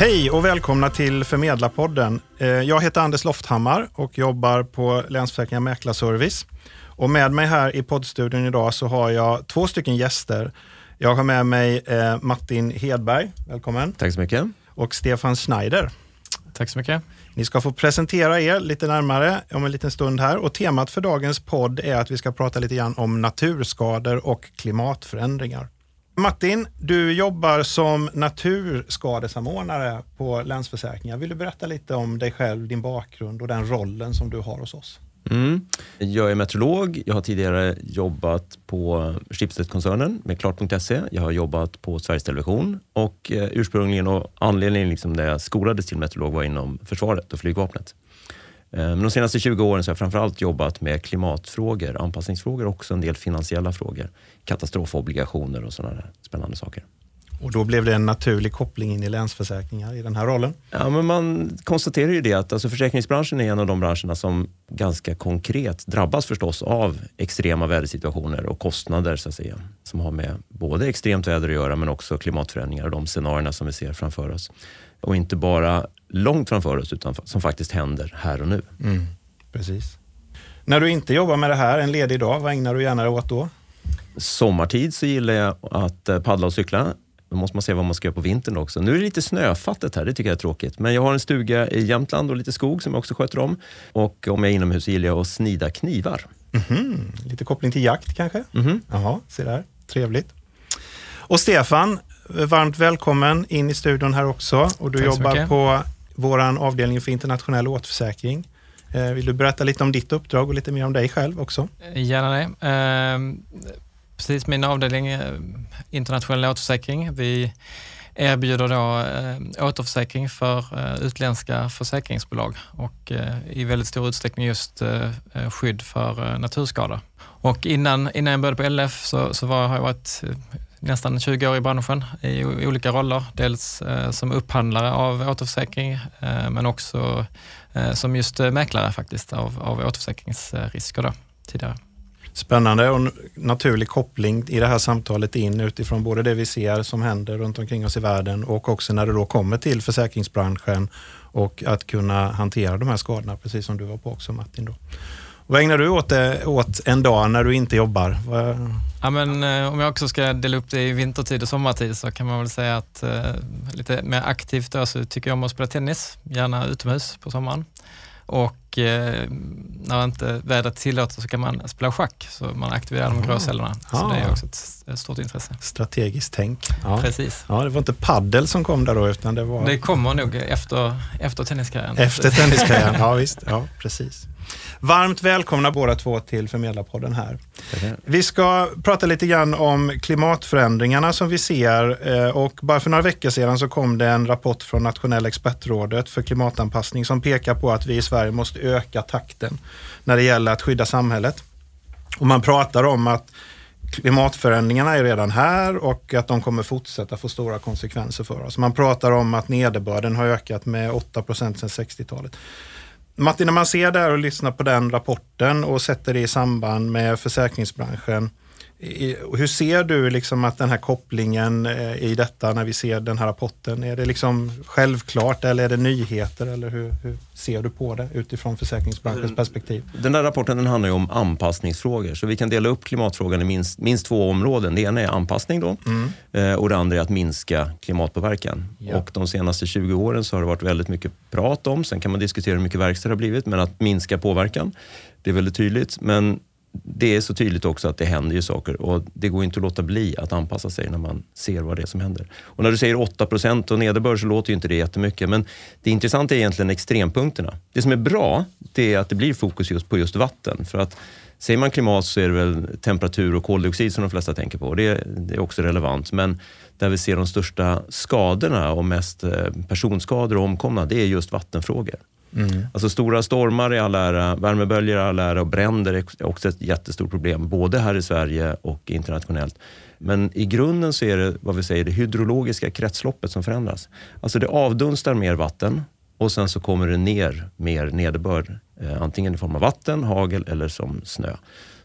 Hej och välkomna till Förmedlarpodden. Eh, jag heter Anders Lofthammar och jobbar på Länsförsäkringar Mäklarservice. Och med mig här i poddstudion idag så har jag två stycken gäster. Jag har med mig eh, Martin Hedberg, välkommen. Tack så mycket. Och Stefan Schneider. Tack så mycket. Ni ska få presentera er lite närmare om en liten stund här. Och temat för dagens podd är att vi ska prata lite grann om naturskador och klimatförändringar. Martin, du jobbar som naturskadesamordnare på Länsförsäkringar. Vill du berätta lite om dig själv, din bakgrund och den rollen som du har hos oss? Mm. Jag är meteorolog. Jag har tidigare jobbat på Schibsted-koncernen med Klart.se. Jag har jobbat på Sveriges Television och eh, ursprungligen och anledningen liksom när jag skolades till meteorolog var inom försvaret och flygvapnet. Eh, men de senaste 20 åren så har jag framförallt jobbat med klimatfrågor, anpassningsfrågor och också en del finansiella frågor. Katastrofobligationer och sådana där spännande saker. Och då blev det en naturlig koppling in i Länsförsäkringar i den här rollen? Ja, men man konstaterar ju det att alltså försäkringsbranschen är en av de branscherna som ganska konkret drabbas förstås av extrema vädersituationer och kostnader så att säga, som har med både extremt väder att göra men också klimatförändringar och de scenarierna som vi ser framför oss. Och inte bara långt framför oss utan som faktiskt händer här och nu. Mm, precis. När du inte jobbar med det här en ledig dag, vad ägnar du gärna dig åt då? Sommartid så gillar jag att eh, paddla och cykla. Då måste man se vad man ska göra på vintern också. Nu är det lite snöfattigt här, det tycker jag är tråkigt. Men jag har en stuga i Jämtland och lite skog som jag också sköter om. Och om jag är inomhus så gillar jag att snida knivar. Mm -hmm. Lite koppling till jakt kanske? Mm -hmm. Jaha, se där. Trevligt. Och Stefan, varmt välkommen in i studion här också. Och du jobbar på vår avdelning för internationell återförsäkring. Eh, vill du berätta lite om ditt uppdrag och lite mer om dig själv också? Gärna det. Ehm, precis, min avdelning är internationell återförsäkring. Vi erbjuder då eh, återförsäkring för eh, utländska försäkringsbolag och i väldigt stor utsträckning just skydd för naturskador. Och innan, innan jag började på LF så, så var, har jag varit nästan 20 år i branschen i olika roller. Dels eh, som upphandlare av återförsäkring eh, men också eh, som just eh, mäklare faktiskt av, av återförsäkringsrisker då, tidigare. Spännande och naturlig koppling i det här samtalet in utifrån både det vi ser som händer runt omkring oss i världen och också när det då kommer till försäkringsbranschen och att kunna hantera de här skadorna, precis som du var på också Martin. Då. Vad ägnar du åt, åt en dag när du inte jobbar? Ja, men, eh, om jag också ska dela upp det i vintertid och sommartid så kan man väl säga att eh, lite mer aktivt då, så tycker jag om att spela tennis, gärna utomhus på sommaren. Och eh, när inte vädret tillåter så kan man spela schack, så man aktiverar de grå cellerna. Så det är också ett, ett stort intresse. Strategiskt tänk. Ja. Precis. Ja, det var inte paddel som kom där då, utan det var... Det kommer nog efter, efter tenniskarriären. Efter tenniskarriären, ja visst. Ja, precis. Varmt välkomna båda två till Förmedlarpodden här. Vi ska prata lite grann om klimatförändringarna som vi ser eh, och bara för några veckor sedan så kom det en rapport från Nationella expertrådet för klimatanpassning som pekar på att vi i Sverige måste öka takten när det gäller att skydda samhället. Och man pratar om att klimatförändringarna är redan här och att de kommer fortsätta få stora konsekvenser för oss. Man pratar om att nederbörden har ökat med 8 procent sedan 60-talet. Martin, när man ser det här och lyssnar på den rapporten och sätter det i samband med försäkringsbranschen. Hur ser du liksom att den här kopplingen eh, i detta när vi ser den här rapporten? Är det liksom självklart eller är det nyheter? Eller hur, hur ser du på det utifrån försäkringsbranschens perspektiv? Den där rapporten den handlar ju om anpassningsfrågor. Så vi kan dela upp klimatfrågan i minst, minst två områden. Det ena är anpassning då, mm. Eh, och det andra är att minska klimatpåverkan. Ja. Och de senaste 20 åren så har det varit väldigt mycket prat om, sen kan man diskutera hur mycket verkstad det har blivit, men att minska påverkan, det är väldigt tydligt. Men det är så tydligt också att det händer ju saker och det går inte att låta bli att anpassa sig när man ser vad det är som händer. Och när du säger 8 och nederbörd så låter ju inte det jättemycket, men det intressanta är egentligen extrempunkterna. Det som är bra, det är att det blir fokus just på just vatten. För att säger man klimat så är det väl temperatur och koldioxid som de flesta tänker på. Det, det är också relevant, men där vi ser de största skadorna och mest eh, personskador och omkomna, det är just vattenfrågor. Mm. Alltså stora stormar i all ära, värmeböljor i all ära och bränder är också ett jättestort problem, både här i Sverige och internationellt. Men i grunden så är det vad vi säger, det hydrologiska kretsloppet som förändras. Alltså det avdunstar mer vatten och sen så kommer det ner mer nederbörd. Eh, antingen i form av vatten, hagel eller som snö.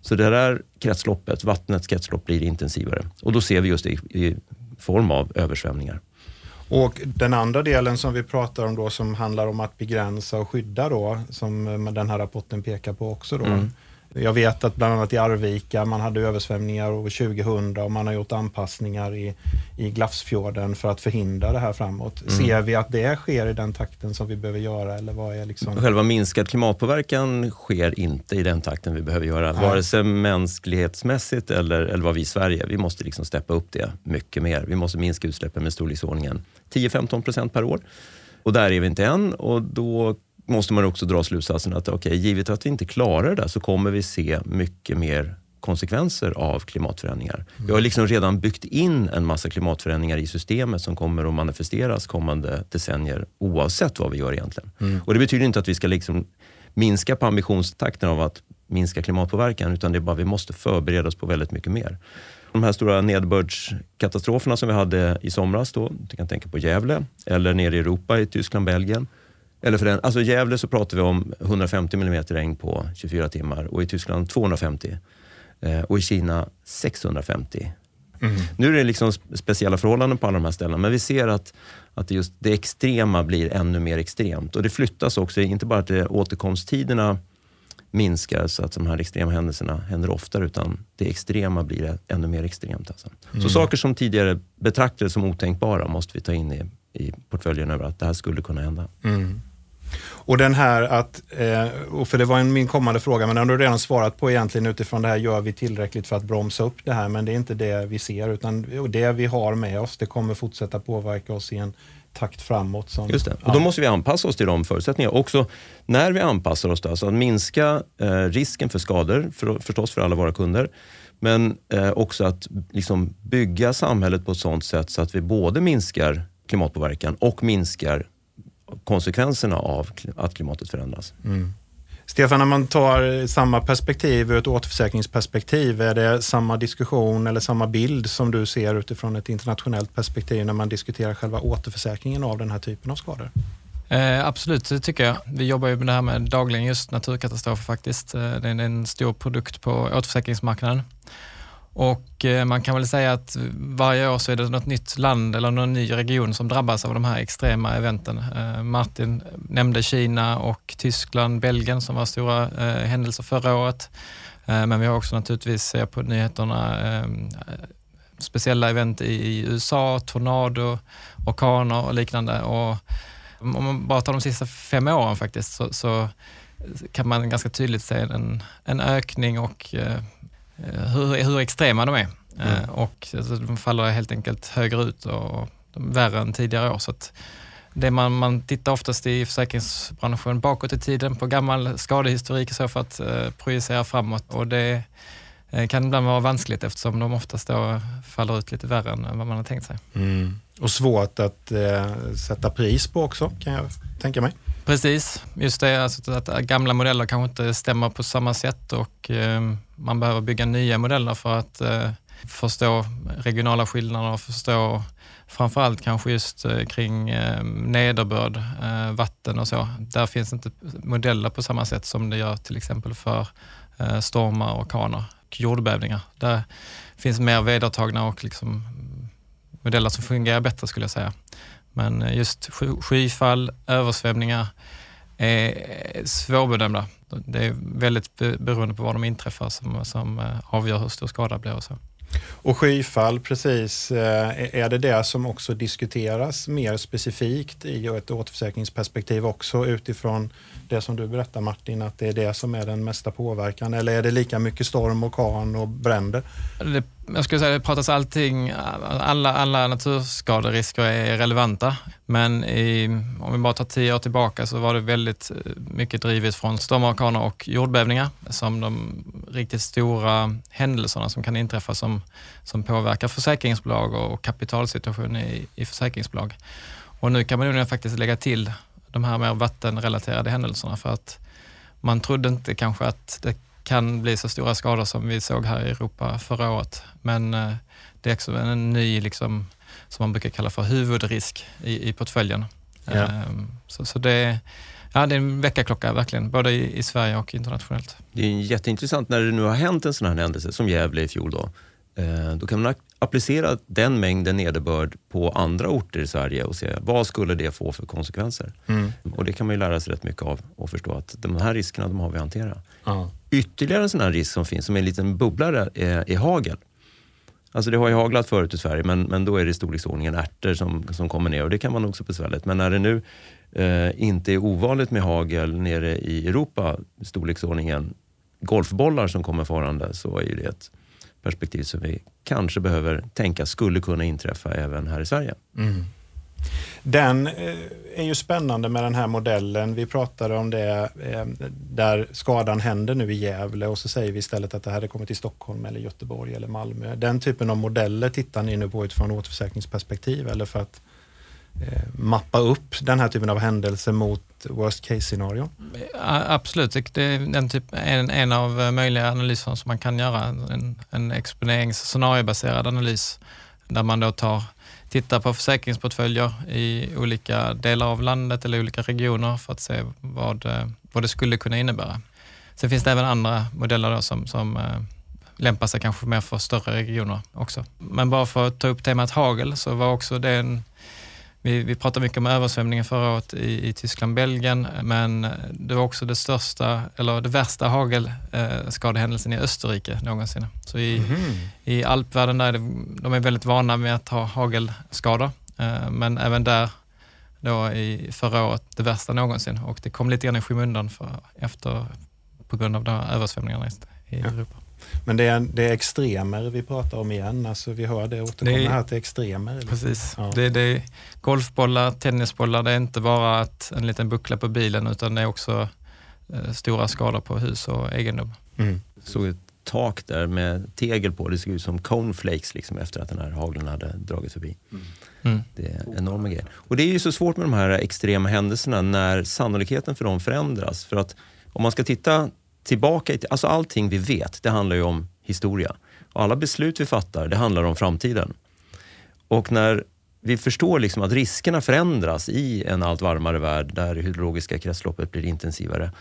Så det där kretsloppet, vattnets kretslopp blir intensivare och då ser vi just det i, i form av översvämningar. Och den andra delen som vi pratar om då som handlar om att begränsa och skydda då, som den här rapporten pekar på också då. Mm. Jag vet att bland annat i Arvika, man hade översvämningar år 2000 och man har gjort anpassningar i, i Glafsfjorden för att förhindra det här framåt. Mm. Ser vi att det sker i den takten som vi behöver göra? Eller vad är liksom... Själva minskad klimatpåverkan sker inte i den takten vi behöver göra. Nej. Vare sig mänsklighetsmässigt eller, eller vad vi i Sverige, vi måste liksom steppa upp det mycket mer. Vi måste minska utsläppen med storleksordningen 10-15 procent per år. Och där är vi inte än och då måste man också dra slutsatsen att okay, givet att vi inte klarar det där så kommer vi se mycket mer konsekvenser av klimatförändringar. Vi har liksom redan byggt in en massa klimatförändringar i systemet som kommer att manifesteras kommande decennier oavsett vad vi gör egentligen. Mm. Och Det betyder inte att vi ska liksom minska på ambitionstakten av att minska klimatpåverkan utan det är bara att vi måste förbereda oss på väldigt mycket mer. De här stora nederbördskatastroferna som vi hade i somras, då, du kan tänka på Gävle, eller nere i Europa i Tyskland, Belgien, eller för den, alltså I Gävle så pratar vi om 150 mm regn på 24 timmar och i Tyskland 250. Eh, och i Kina 650. Mm. Nu är det liksom speciella förhållanden på alla de här ställena, men vi ser att, att just det extrema blir ännu mer extremt. Och det flyttas också, inte bara att återkomsttiderna minskar så att de här extrema händelserna händer oftare, utan det extrema blir ännu mer extremt. Alltså. Mm. Så saker som tidigare betraktades som otänkbara måste vi ta in i, i portföljen över att det här skulle kunna hända. Mm. Och den här att, eh, för det var en, min kommande fråga, men den har du redan svarat på egentligen utifrån det här, gör vi tillräckligt för att bromsa upp det här? Men det är inte det vi ser, utan det vi har med oss, det kommer fortsätta påverka oss i en takt framåt. Som, Just det, och då måste vi anpassa oss till de förutsättningarna. Också när vi anpassar oss, då, alltså att minska eh, risken för skador, för, förstås för alla våra kunder, men eh, också att liksom bygga samhället på ett sådant sätt så att vi både minskar klimatpåverkan och minskar konsekvenserna av att klimatet förändras. Mm. Stefan, när man tar samma perspektiv ur ett återförsäkringsperspektiv, är det samma diskussion eller samma bild som du ser utifrån ett internationellt perspektiv när man diskuterar själva återförsäkringen av den här typen av skador? Eh, absolut, det tycker jag. Vi jobbar ju med det här med dagligen just naturkatastrofer faktiskt. Eh, det är en stor produkt på återförsäkringsmarknaden. Och eh, man kan väl säga att varje år så är det något nytt land eller någon ny region som drabbas av de här extrema eventen. Eh, Martin nämnde Kina och Tyskland, Belgien som var stora eh, händelser förra året. Men vi har också naturligtvis, ser på nyheterna, speciella event i USA, tornado, orkaner och liknande. Och om man bara tar de sista fem åren faktiskt så, så kan man ganska tydligt se en, en ökning och hur, hur extrema de är. Eh, mm. Och alltså, de faller helt enkelt högre ut och värre än tidigare år. Så att det man, man tittar oftast i försäkringsbranschen bakåt i tiden på gammal skadehistorik så för att eh, projicera framåt och det eh, kan ibland vara vanskligt eftersom de oftast då faller ut lite värre än vad man har tänkt sig. Mm. Och svårt att eh, sätta pris på också kan jag tänka mig. Precis, just det alltså att gamla modeller kanske inte stämmer på samma sätt och eh, man behöver bygga nya modeller för att eh, förstå regionala skillnader och förstå framförallt kanske just eh, kring eh, nederbörd, eh, vatten och så. Där finns inte modeller på samma sätt som det gör till exempel för eh, stormar, orkaner och jordbävningar. Där finns mer vedertagna och liksom modeller som fungerar bättre skulle jag säga. Men eh, just skyfall, översvämningar är svårbedömda. Det är väldigt beroende på var de inträffar som, som eh, avgör hur stor skada blir och så. Och skyfall, precis. Eh, är det det som också diskuteras mer specifikt i ett återförsäkringsperspektiv också utifrån det som du berättar Martin, att det är det som är den mesta påverkan? Eller är det lika mycket storm, orkan och bränder? Det, jag skulle säga det pratas allting, alla, alla naturskaderisker är relevanta. Men i, om vi bara tar tio år tillbaka så var det väldigt eh, mycket drivet från stormar, orkaner och jordbävningar som de riktigt stora händelserna som kan inträffa som, som påverkar försäkringsbolag och kapitalsituationen i, i försäkringsbolag. Och nu kan man ju faktiskt lägga till de här mer vattenrelaterade händelserna för att man trodde inte kanske att det kan bli så stora skador som vi såg här i Europa förra året. Men eh, det är också en ny, liksom, som man brukar kalla för huvudrisk i, i portföljen. Ja. Ehm, så, så det, ja, det är en väckarklocka verkligen, både i, i, Sverige och internationellt. Det är jätteintressant när det nu har hänt en sån här händelse som Gävle i fjol. Då. Eh, då kan man applicera den mängden nederbörd på andra orter i Sverige och se vad skulle det få för konsekvenser. Mm. Och det kan man ju lära sig rätt mycket av och förstå att de här riskerna de har vi att hantera. Uh. Ytterligare en sån här risk som finns, som är en liten bubblare, är, är hagel. Alltså det har ju haglat förut i Sverige, men, men då är det i storleksordningen ärtor som, som kommer ner och det kan vara nog så besvärligt. Men när det nu eh, inte är ovanligt med hagel nere i Europa, storleksordningen golfbollar som kommer farande, så är det ett perspektiv som vi kanske behöver tänka skulle kunna inträffa även här i Sverige. Mm. Den eh, är ju spännande med den här modellen. Vi pratade om det eh, där skadan händer nu i Gävle och så säger vi istället att det hade kommit till Stockholm eller Göteborg eller Malmö. Den typen av modeller tittar ni nu på utifrån återförsäkringsperspektiv eller för att Eh, mappa upp den här typen av händelser mot worst case scenario? Absolut, det är en, typ, en, en av möjliga analyser som man kan göra. En, en exponerings scenariobaserad analys där man då tar tittar på försäkringsportföljer i olika delar av landet eller olika regioner för att se vad, vad det skulle kunna innebära. Sen finns det även andra modeller som, som eh, lämpar sig kanske mer för större regioner också. Men bara för att ta upp temat hagel så var också det en vi, vi pratade mycket om översvämningen förra året i, i Tyskland, Belgien, men det var också det största, eller det värsta hagelskadehändelsen i Österrike någonsin. Så i, mm. i alpvärlden där är det, de är väldigt vana med att ha hagelskador, eh, men även där då i förra året det värsta någonsin och det kom lite grann i skymundan för, efter, på grund av de översvämningarna i ja. Europa. Men det är, det är extremer vi pratar om igen. Alltså vi hör det återkomma det är, här till extremer. Liksom. Precis. Ja. Det, det är golfbollar, tennisbollar, det är inte bara att en liten buckla på bilen utan det är också eh, stora skador på hus och egendom. Mm. Såg ett tak där med tegel på. Det såg ut som cornflakes liksom, efter att den här haglen hade dragit förbi. Mm. Mm. Det är enorma grejer. Och det är ju så svårt med de här extrema händelserna när sannolikheten för dem förändras. För att om man ska titta tillbaka, alltså allting vi vet, det handlar ju om historia. Och alla beslut vi fattar, det handlar om framtiden. Och när vi förstår liksom att riskerna förändras i en allt varmare värld där det hydrologiska kretsloppet blir intensivare.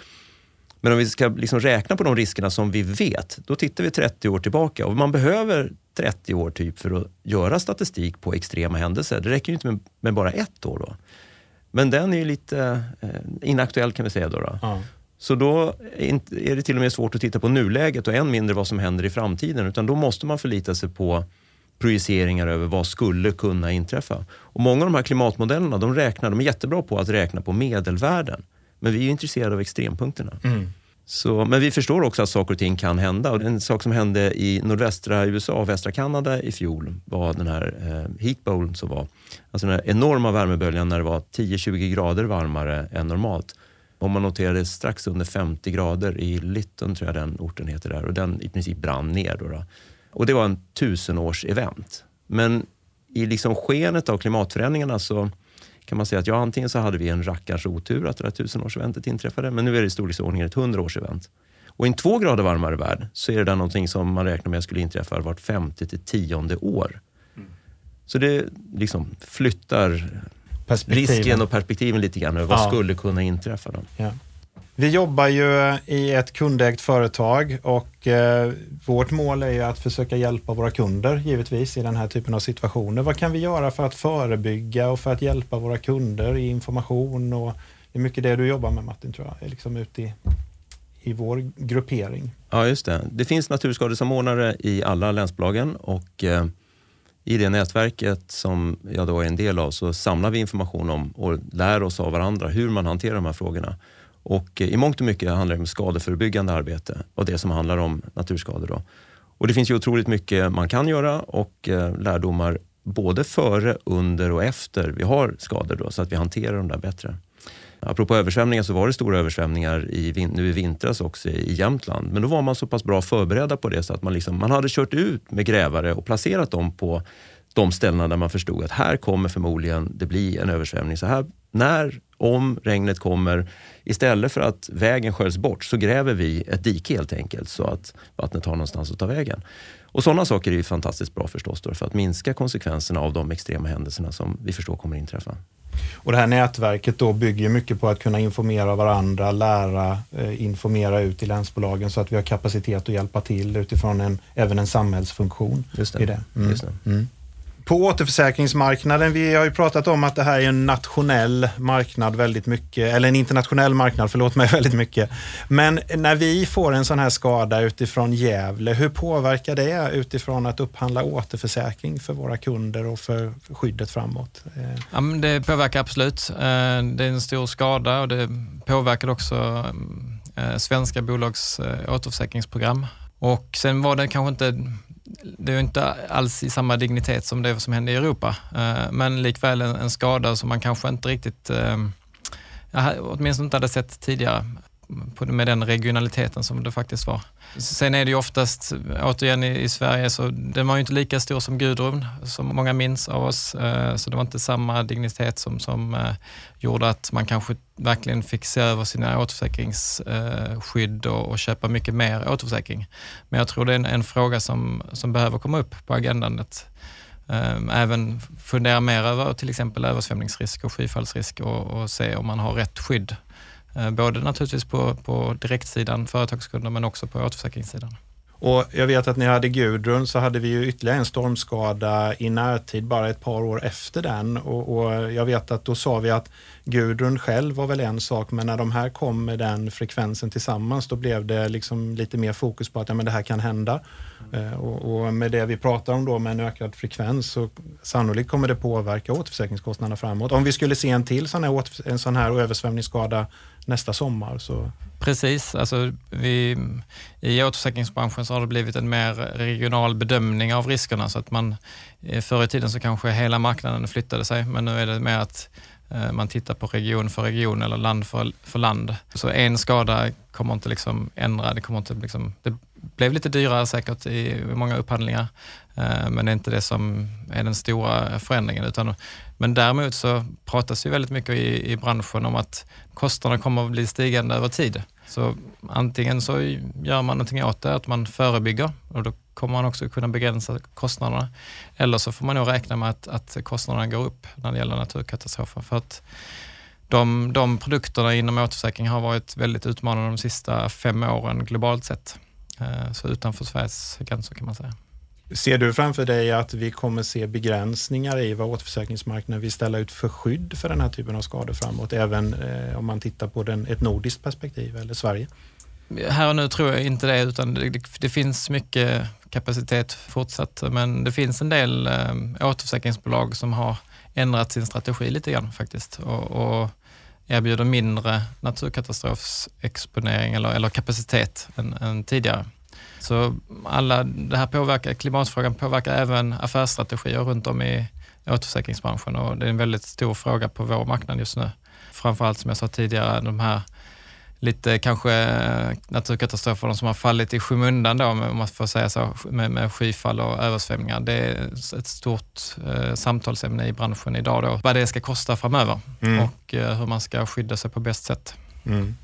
Men om vi ska liksom räkna på de riskerna som vi vet, då tittar vi 30 år tillbaka. Och man behöver 30 år typ för att göra statistik på extrema händelser. Det räcker ju inte med, med bara ett år. Då. Men den är ju lite eh, inaktuell kan vi säga. Då, då. Ja. Så då är det till och med svårt att titta på nuläget och än mindre vad som händer i framtiden. Utan då måste man förlita sig på projiceringar över vad skulle kunna inträffa. Och många av de här klimatmodellerna de räknar, de är jättebra på att räkna på medelvärden. Men vi är intresserade av extrempunkterna. Mm. Så, men vi förstår också att saker och ting kan hända. Och en sak som hände i nordvästra USA och västra Kanada i fjol var den här eh, heat bowl som var. Alltså den här enorma värmeböljan när det var 10-20 grader varmare än normalt. Och man noterade strax under 50 grader i Lytton, tror jag den orten heter där. Och den i princip brann ner. Då, då. Och det var en tusenårs-event. Men i liksom skenet av klimatförändringarna så kan man säga att ja, antingen så hade vi en rackars otur att det där tusenårseventet inträffade, men nu är det i storleksordningen ett hundraårsevent. Och i en två grader varmare värld så är det där någonting som man räknar med skulle inträffa vart femte till tionde år. Mm. Så det liksom flyttar risken och perspektiven lite grann över vad ja. skulle kunna inträffa. Då. Ja. Vi jobbar ju i ett kundägt företag och eh, vårt mål är ju att försöka hjälpa våra kunder givetvis i den här typen av situationer. Vad kan vi göra för att förebygga och för att hjälpa våra kunder i information? Och det är mycket det du jobbar med Martin, tror jag, liksom ute i, i vår gruppering. Ja, just det. Det finns naturskadesamordnare i alla länsbolagen och eh, i det nätverket som jag då är en del av så samlar vi information om och lär oss av varandra hur man hanterar de här frågorna. Och eh, i mångt och mycket handlar det om skadeförebyggande arbete och det som handlar om naturskador. Då. Och det finns ju otroligt mycket man kan göra och eh, lärdomar både före, under och efter vi har skador då, så att vi hanterar dem där bättre. Apropå översvämningar så var det stora översvämningar i, nu i vintras också i Jämtland. Men då var man så pass bra förberedda på det så att man, liksom, man hade kört ut med grävare och placerat dem på de ställena där man förstod att här kommer förmodligen det bli en översvämning. Så här, när, om regnet kommer, istället för att vägen sköljs bort så gräver vi ett dike helt enkelt så att vattnet har någonstans att ta vägen. Och sådana saker är ju fantastiskt bra förstås då, för att minska konsekvenserna av de extrema händelserna som vi förstår kommer inträffa. Och det här nätverket då bygger mycket på att kunna informera varandra, lära, eh, informera ut i länsbolagen så att vi har kapacitet att hjälpa till utifrån en, även en samhällsfunktion. Just det. I det. Mm. Just det. Mm på återförsäkringsmarknaden, vi har ju pratat om att det här är en nationell marknad väldigt mycket, eller en internationell marknad, förlåt mig väldigt mycket. Men när vi får en sån här skada utifrån Gävle, hur påverkar det utifrån att upphandla återförsäkring för våra kunder och för skyddet framåt? Ja, det påverkar absolut. Eh, det är en stor skada och det påverkar också eh, svenska bolags eh, återförsäkringsprogram. Och sen var det kanske inte det är inte alls i samma dignitet som det som hände i Europa, eh, men likväl en, skada som man kanske inte riktigt, eh, åtminstone inte hade sett tidigare med den regionaliteten som det faktiskt var. Sen är det ju oftast, återigen i, Sverige, så den var ju inte lika stor som Gudrun, som många minns av oss. Eh, så det var inte samma dignitet som, som eh, gjorde att man kanske verkligen fick se över sina återförsäkringsskydd eh, och, och köpa mycket mer återförsäkring. Men jag tror det är en, en fråga som, som behöver komma upp på agendan. Att, även fundera mer över till exempel översvämningsrisk och skyfallsrisk och, och se om man har rätt skydd Eh, både naturligtvis på, på direktsidan, företagskunder, men också på återförsäkringssidan. Och jag vet att när jag hade Gudrun så hade vi ju ytterligare en stormskada i närtid, bara ett par år efter den. Och, och, jag vet att då sa vi att Gudrun själv var väl en sak, men när de här kom med den frekvensen tillsammans, då blev det liksom lite mer fokus på att ja, men det här kan hända. Eh, och, och, med det vi pratar om då med en ökad frekvens så sannolikt kommer det påverka återförsäkringskostnaderna framåt. Om vi skulle se en till sån här, en sån här översvämningsskada nästa sommar. Så. Precis, alltså vi, i återförsäkringsbranschen så har det blivit en mer regional bedömning av riskerna så att man eh, förr i tiden så kanske hela marknaden flyttade sig men nu är det mer att eh, man tittar på region för region eller land för, för land. Så en skada kommer inte liksom ändra, det kommer inte liksom, det blev lite dyrare säkert i många upphandlingar eh, men det är inte det som är den stora förändringen. Utan, men däremot så pratas ju väldigt mycket i, i branschen om att kostnaderna kommer att bli stigande över tid. Så antingen så gör man någonting åt det, att man förebygger och då kommer man också kunna begränsa kostnaderna. Eller så får man nog räkna med att, att kostnaderna går upp när det gäller naturkatastrofer. För att de, de produkterna inom återförsäkring har varit väldigt utmanande de sista fem åren globalt sett. Eh, så utanför Sveriges gränser kan man säga. Ser du framför dig att vi kommer se begränsningar i vad återförsäkringsmarknaden vill ställa ut för skydd för den här typen av skador framåt, även eh, om man tittar på den, ett nordiskt perspektiv eller Sverige? Här och nu tror jag inte det, utan det, det finns mycket kapacitet fortsatt, men det finns en del eh, återförsäkringsbolag som har ändrat sin strategi lite grann faktiskt och, och erbjuder mindre naturkatastrofsexponering eller, eller kapacitet än, än tidigare. Så alla, det här påverkar, klimatfrågan påverkar även affärsstrategier runt om i återförsäkringsbranschen och det är en väldigt stor fråga på vår marknad just nu. Framförallt som jag sa tidigare, de här lite kanske naturkatastroferna som har fallit i skymundan då, om man får säga så, med, med skyfall och översvämningar. Det är ett stort eh, samtalsämne i branschen idag då, vad det ska kosta framöver mm. och eh, hur man ska skydda sig på bäst sätt. Mm.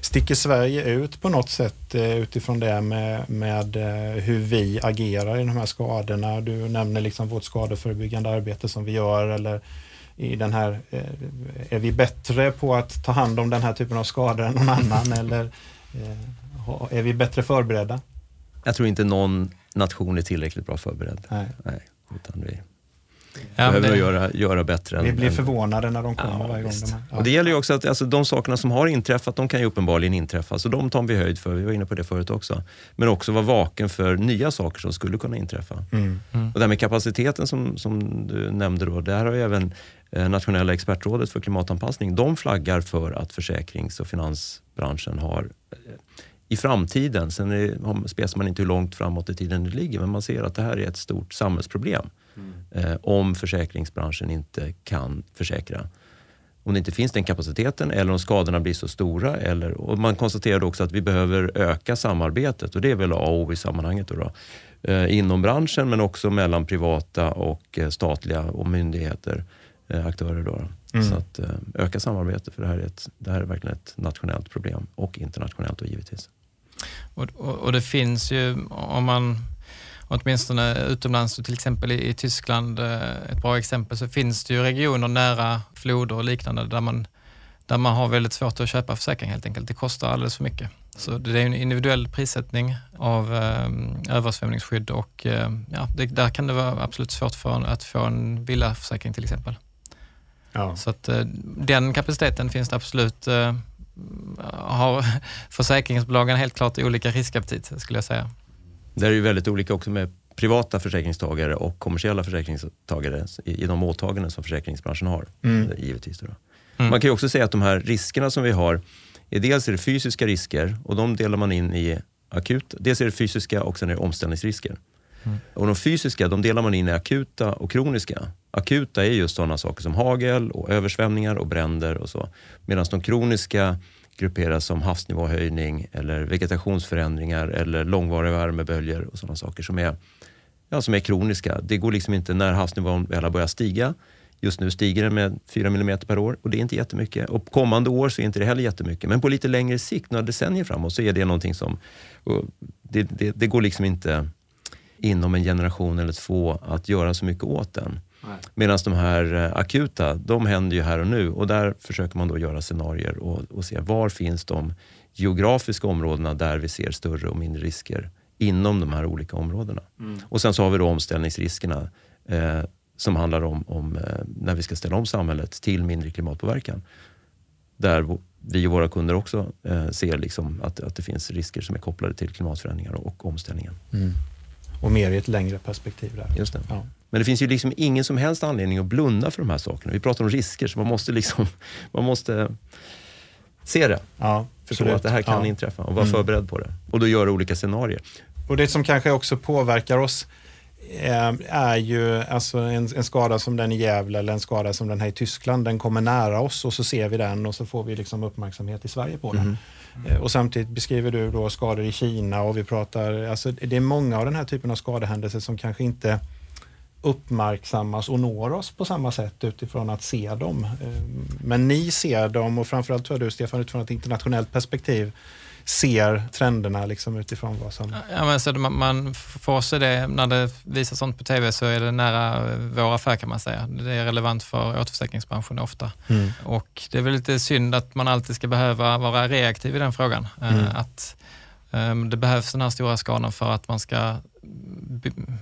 Sticker Sverige ut på något sätt eh, utifrån det med, med eh, hur vi agerar i de här skadorna? Du nämner liksom vårt skadeförebyggande arbete som vi gör eller i den här, eh, är vi bättre på att ta hand om den här typen av skador än någon annan eller är vi bättre förberedda? Jag tror inte någon nation är tillräckligt bra förberedd. Nej. Nej utan vi, Ja, behöver det... göra, göra bättre. Vi blir än... förvånade när de kommer ja, varje gång. De ja. och det gäller ju också att alltså, de sakerna som har inträffat, de kan ju uppenbarligen inträffa. Så de tar vi höjd för, vi var inne på det förut också. Men också vara vaken för nya saker som skulle kunna inträffa. Mm. Mm. Och det här med kapaciteten som, som du nämnde då, där har ju även eh, Nationella expertrådet för klimatanpassning, de flaggar för att försäkrings och finansbranschen har eh, i framtiden, sen är, spesar man inte hur långt framåt i tiden det ligger, men man ser att det här är ett stort samhällsproblem eh, om försäkringsbranschen inte kan försäkra. Om det inte finns den kapaciteten eller om skadorna blir så stora. Eller, och man konstaterade också att vi behöver öka samarbetet och det är väl A och O i sammanhanget. Då, då eh, inom branschen men också mellan privata och eh, statliga och myndigheter, eh, aktörer. Då. Mm. Så att eh, öka samarbete för det här, är ett, det här är verkligen ett nationellt problem och internationellt och givetvis. Och, och, och det finns ju, om man åtminstone utomlands, till exempel i, i, Tyskland, eh, ett bra exempel, så finns det ju regioner nära floder och liknande där man, där man har väldigt svårt att köpa försäkring helt enkelt. Det kostar alldeles för mycket. Så det är en individuell prissättning av eh, översvämningsskydd och eh, ja, det, där kan det vara absolut svårt för att få en villaförsäkring till exempel. Ja. Så att eh, den kapaciteten finns det absolut eh, har försäkringsbolagen helt klart olika riskaptit skulle jag säga. Det är ju väldigt olika också med privata försäkringstagare och kommersiella försäkringstagare i, i de åtaganden som försäkringsbranschen har. Mm. Givetvis. Då. Mm. Man kan ju också säga att de här riskerna som vi har, är dels är det fysiska risker och de delar man in i akut. Dels är det fysiska och sen är det omställningsrisker. Mm. Och de fysiska de delar man in i akuta och kroniska. Akuta är just sådana saker som hagel, och översvämningar och bränder och så. Medan de kroniska grupperas som havsnivåhöjning eller vegetationsförändringar eller långvariga värmeböljor och sådana saker som är, ja, som är kroniska. Det går liksom inte när havsnivån väl har börjat stiga. Just nu stiger den med 4 mm per år och det är inte jättemycket. Och kommande år så är inte det heller jättemycket. Men på lite längre sikt, några decennier framåt, så är det någonting som... Det, det, det går liksom inte inom en generation eller två att göra så mycket åt den. Medan de här eh, akuta, de händer ju här och nu och där försöker man då göra scenarier och, och se var finns de geografiska områdena där vi ser större och mindre risker inom de här olika områdena. Mm. Och sen så har vi då omställningsriskerna eh, som handlar om, om eh, när vi ska ställa om samhället till mindre klimatpåverkan. Där vi och våra kunder också eh, ser liksom att, att det finns risker som är kopplade till klimatförändringar och, och omställningen. Mm. Och mer i ett längre perspektiv. Där. Just det. Ja. Men det finns ju liksom ingen som helst anledning att blunda för de här sakerna. Vi pratar om risker, så man måste, liksom, man måste se det. Ja, förstå att det här kan ja. inträffa och vara mm. förberedd på det. Och då göra olika scenarier. Och det som kanske också påverkar oss eh, är ju alltså en, en, skada som den i Gävle eller en skada som den här i Tyskland. Den kommer nära oss och så ser vi den och så får vi liksom uppmärksamhet i Sverige på den. Mm. Eh, och samtidigt beskriver du då skador i Kina och vi pratar, alltså det är många av den här typen av skadehändelser som kanske inte uppmärksammas och når oss på samma sätt utifrån att se dem. Eh, men ni ser dem och framförallt tror jag du Stefan utifrån ett internationellt perspektiv ser trenderna liksom utifrån vad som... Ja, men så man, man får se det, när det visar sånt på tv så är det nära vår affär kan man säga. Det är relevant för återförsäkringsbranschen ofta. Mm. Och det är väl lite synd att man alltid ska behöva vara reaktiv i den frågan. Eh, mm. Att um, det behövs den här stora skadan för att man ska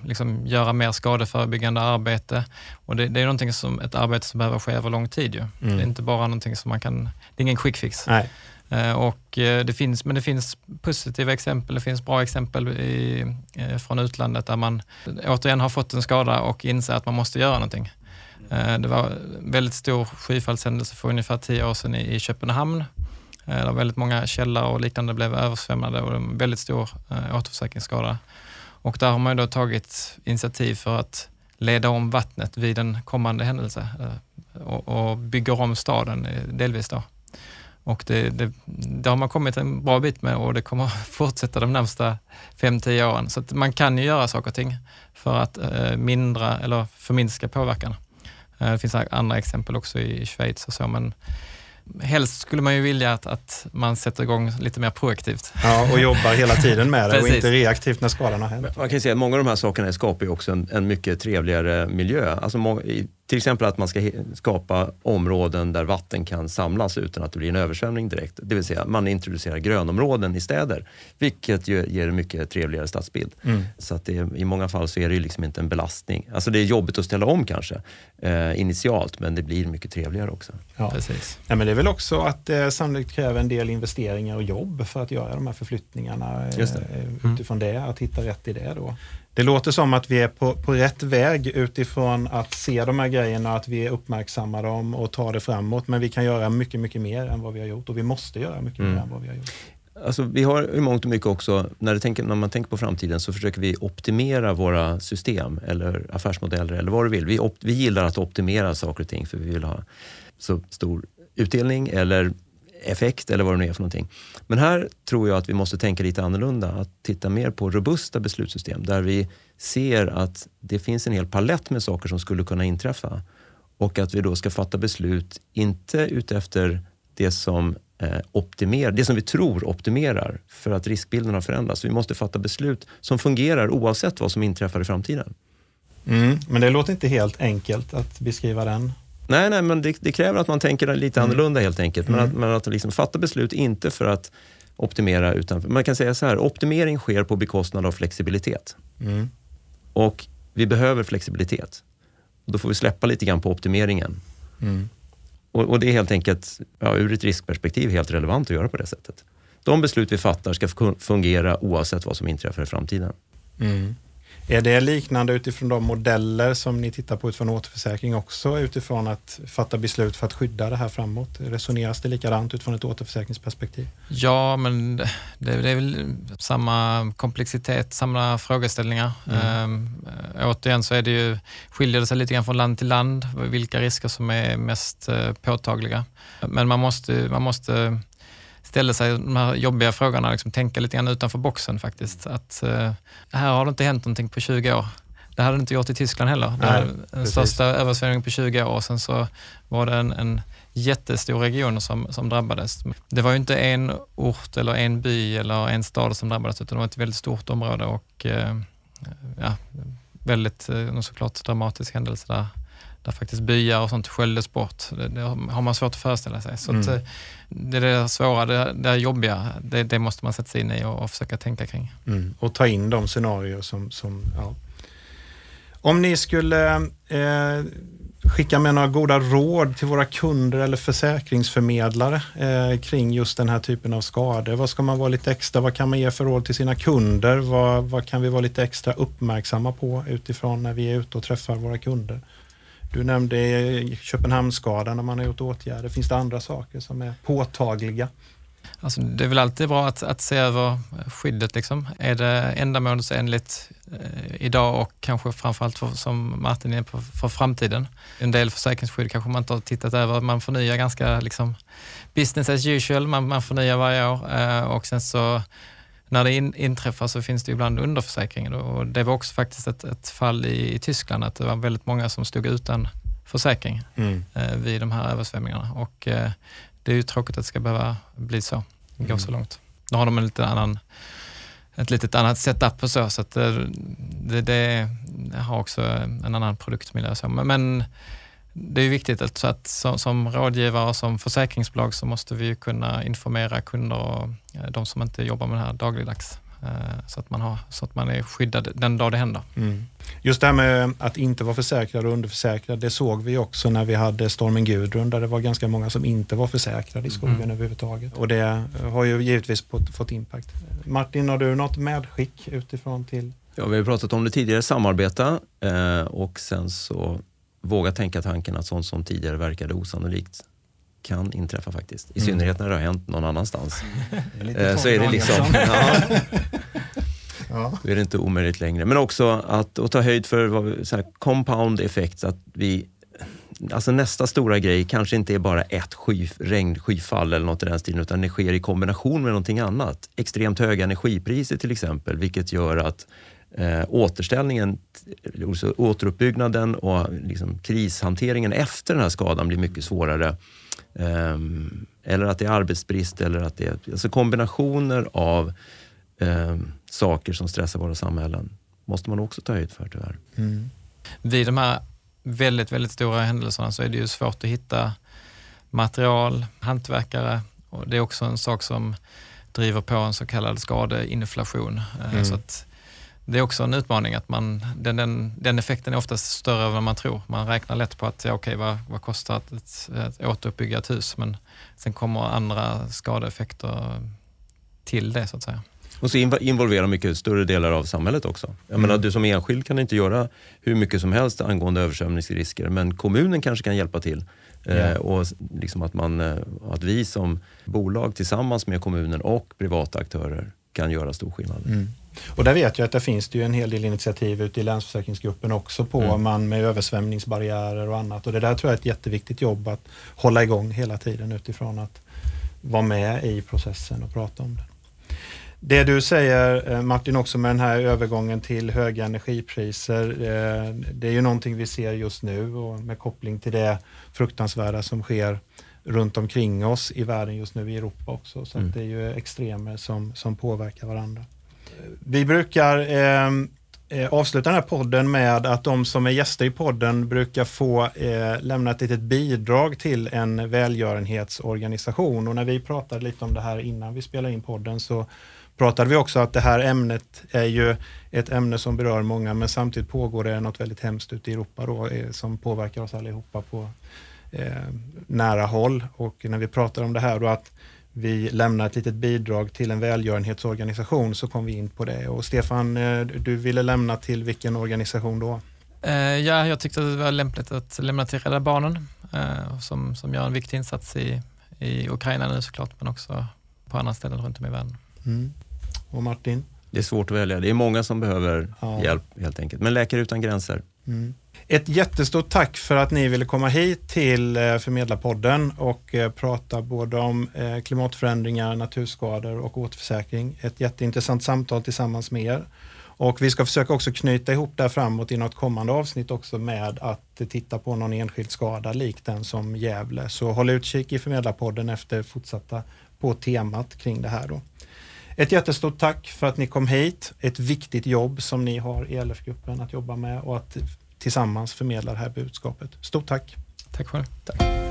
liksom göra mer skadeförebyggande arbete. Och det, det är någonting som, ett arbete som behöver ske över lång tid. Ju. Mm. Det är inte bara någonting som man kan, det är ingen quick fix. Nej. Eh, och eh, det finns, men det finns positiva exempel, det finns bra exempel i, eh, från utlandet där man återigen har fått en skada och inser att man måste göra någonting. Det var väldigt stor skyfallshändelse för ungefär tio år sedan i, Köpenhamn. Där väldigt många källare och liknande blev översvämmade och en väldigt stor återförsäkringsskada. Och där har man då tagit initiativ för att leda om vattnet vid en kommande händelse och, och bygger om staden delvis. Då. Och det, det, det, har man kommit en bra bit med och det kommer fortsätta de närmsta 5-10 åren. Så man kan ju göra saker och ting för att eh, mindra eller förminska påverkan. Eh, det finns andra exempel också i Schweiz och så, men helst skulle man ju vilja att, att man sätter igång lite mer proaktivt. Ja, och jobbar hela tiden med det och inte reaktivt när skadan har hänt. Man kan säga att många av de här sakerna skapar ju också en, en mycket trevligare miljö. Alltså, till exempel att man ska skapa områden där vatten kan samlas utan att det blir en översvämning direkt. Det vill säga man introducerar grönområden i städer, vilket ju ger en mycket trevligare stadsbild. Mm. Så att det, i många fall så är det ju liksom inte en belastning. Alltså det är jobbigt att ställa om kanske eh, initialt, men det blir mycket trevligare också. Ja. Precis. Ja, men det är väl också att det eh, sannolikt kräver en del investeringar och jobb för att göra de här förflyttningarna eh, det. Mm. utifrån det, att hitta rätt i det då. Det låter som att vi är på, på rätt väg utifrån att se de här grejerna, att vi uppmärksammar dem och tar det framåt. Men vi kan göra mycket, mycket mer än vad vi har gjort och vi måste göra mycket mm. mer än vad vi har gjort. Alltså, vi har i mångt och mycket också, när, tänker, när man tänker på framtiden så försöker vi optimera våra system eller affärsmodeller eller vad du vill. Vi, op, vi gillar att optimera saker och ting för vi vill ha så stor utdelning eller effekt eller vad det nu är för någonting. Men här tror jag att vi måste tänka lite annorlunda, att titta mer på robusta beslutssystem där vi ser att det finns en hel palett med saker som skulle kunna inträffa och att vi då ska fatta beslut, inte utefter det som eh, optimerar, det som vi tror optimerar för att riskbilden har förändrats. Vi måste fatta beslut som fungerar oavsett vad som inträffar i framtiden. Mm, men det låter inte helt enkelt att beskriva den. Nej, nej men det, det kräver att man tänker lite mm. annorlunda helt enkelt. Men mm. att, men att liksom fatta beslut inte för att optimera utan man kan säga så här, optimering sker på bekostnad av flexibilitet. Mm. Och vi behöver flexibilitet. Då får vi släppa lite grann på optimeringen. Mm. Och, och, det är helt enkelt, ja, ur ett riskperspektiv, helt relevant att göra på det sättet. De beslut vi fattar ska fungera oavsett vad som inträffar i framtiden. Mm. Är det liknande utifrån de modeller som ni tittar på utifrån återförsäkring också utifrån att fatta beslut för att skydda det här framåt? Resoneras det likadant utifrån ett återförsäkringsperspektiv? Ja, men det, det är väl samma komplexitet, samma frågeställningar. Mm. Ähm, återigen så är det ju, skiljer det sig lite grann från land till land, vilka risker som är mest äh, påtagliga. Men man måste, man måste ställa sig de här jobbiga frågorna, liksom tänka lite grann utanför boxen faktiskt. Att, eh, här har det inte hänt någonting på 20 år. Det hade det inte gjort i Tyskland heller. Det Nej, den största översvämningen på 20 år och sen så var det en, en jättestor region som, som drabbades. Det var ju inte en ort eller en by eller en stad som drabbades utan det var ett väldigt stort område och eh, ja, väldigt eh, såklart dramatisk händelse där där faktiskt byar och sånt sköljdes bort. Det, det, har man svårt att föreställa sig. Så mm. att, eh, det är det svåra, det, det jobbiga, det, det, måste man sätta sig in i och, och försöka tänka kring. Mm. Och ta in de scenarier som, som ja. Om ni skulle eh, skicka med några goda råd till våra kunder eller försäkringsförmedlare eh, kring just den här typen av skador. Vad ska man vara lite extra, vad kan man ge för råd till sina kunder? Vad, vad kan vi vara lite extra uppmärksamma på utifrån när vi är ute och träffar våra kunder? Du nämnde Köpenhamnsskadan när man har gjort åtgärder. Finns det andra saker som är påtagliga? Alltså, det är väl alltid bra att, att se över eh, skyddet. Liksom. Är det ändamålsenligt eh, idag och kanske framförallt för, som Martin är på, för framtiden? En del försäkringsskydd kanske man inte har tittat över. Man förnyar ganska liksom, business as usual, man, man förnyar varje år eh, och sen så när det in, inträffar så finns det ibland underförsäkringar och det var också faktiskt ett, ett fall i, i, Tyskland att det var väldigt många som stod utan försäkring mm. eh, vid de här översvämningarna och eh, det är ju tråkigt att det ska behöva bli så, gå mm. så långt. Nu har de en lite annan ett litet annat setup på så, så att eh, det, det, det har också en annan produktmiljö. Så. Men, men det är viktigt att, att som, som rådgivare och som försäkringsbolag så måste vi kunna informera kunder och eh, de som inte jobbar med det här dagligdags eh, så att man, har, så att man är skyddad den dag det händer. Mm. Just det här med att inte vara försäkrad och underförsäkrad, det såg vi också när vi hade stormen Gudrun där det var ganska många som inte var försäkrade i skogen mm. överhuvudtaget. Och det har ju givetvis fått impact. Martin, har du något medskick utifrån till Ja, vi har pratat om det tidigare, samarbeta eh, och sen så våga tänka tanken att sånt som tidigare verkade osannolikt kan inträffa faktiskt. I mm. synnerhet när det har hänt någon annanstans. Är eh, så är det liksom, ja, ja. Då är det inte omöjligt längre. Men också att, att ta höjd för vad, så här, compound effect, att vi Alltså nästa stora grej kanske inte är bara ett sky, regnskyfall eller något i den stilen, utan det sker i kombination med någonting annat. Extremt höga energipriser till exempel, vilket gör att eh, återställningen, återuppbyggnaden och liksom krishanteringen efter den här skadan blir mycket svårare. Eh, eller att det är arbetsbrist eller att det är alltså kombinationer av eh, saker som stressar våra samhällen måste man också ta höjd för tyvärr. Mm. Vid de här väldigt, väldigt stora händelserna så är det ju svårt att hitta material, hantverkare och det är också en sak som driver på en så kallad skadeinflation. Eh, mm. Så att det är också en utmaning att man, den, den, den effekten är oftast större än vad man tror. Man räknar lätt på att, ja, okej, vad, vad kostar att, att, att återuppbygga ett hus? Men sen kommer andra skadeeffekter till det så att säga. Och så involverar mycket större delar av samhället också. Jag mm. menar, du som enskild kan inte göra hur mycket som helst angående översvämningsrisker, men kommunen kanske kan hjälpa till. Yeah. Eh, och liksom att, man, eh, att vi som bolag tillsammans med kommunen och privata aktörer kan göra stor skillnad. Mm. Och där vet jag att det finns det ju en hel del initiativ ute i Länsförsäkringsgruppen också på mm. man med översvämningsbarriärer och annat. Och det där tror jag är ett jätteviktigt jobb att hålla igång hela tiden utifrån att vara med i processen och prata om den. Det du säger eh, Martin också med den här övergången till höga energipriser, eh, det är ju någonting vi ser just nu och med koppling till det fruktansvärda som sker runt omkring oss i världen just nu, i Europa också. Så mm. det är ju extremer som, som påverkar varandra. Vi brukar ehm, eh, avsluta den här podden med att de som är gäster i podden brukar få eh, lämna ett litet bidrag till en välgörenhetsorganisation. Och när vi pratade lite om det här innan vi spelade in podden så pratade vi också att det här ämnet är ju ett ämne som berör många men samtidigt pågår det något väldigt hemskt ute i Europa då, eh, som påverkar oss allihopa på eh, nära håll. Och när vi pratar om det här då att vi lämnar ett litet bidrag till en välgörenhetsorganisation så kom vi in på det. Och Stefan, eh, du ville lämna till vilken organisation då? Eh, ja, jag tyckte det var lämpligt att lämna till Rädda Barnen som, som gör en viktig insats i, i Ukraina nu såklart, men också på andra ställen runt om i världen. Mm. Och Martin? Det är svårt att välja. Det är många som behöver ja. hjälp helt enkelt. Men Läkare utan gränser. Mm. Ett jättestort tack för att ni ville komma hit till eh, Förmedlarpodden och eh, prata både om eh, klimatförändringar, naturskador och återförsäkring. Ett jätteintressant samtal tillsammans med er. Och vi ska försöka också knyta ihop det här framåt i något kommande avsnitt också med att titta på någon enskild skada lik den som Gävle. Så håll utkik i Förmedlarpodden efter fortsatta på temat kring det här då. Ett jättestort tack för att ni kom hit. Ett viktigt jobb som ni har i LF-gruppen att jobba med och att tillsammans förmedla det här budskapet. Stort tack! Tack själv. Tack.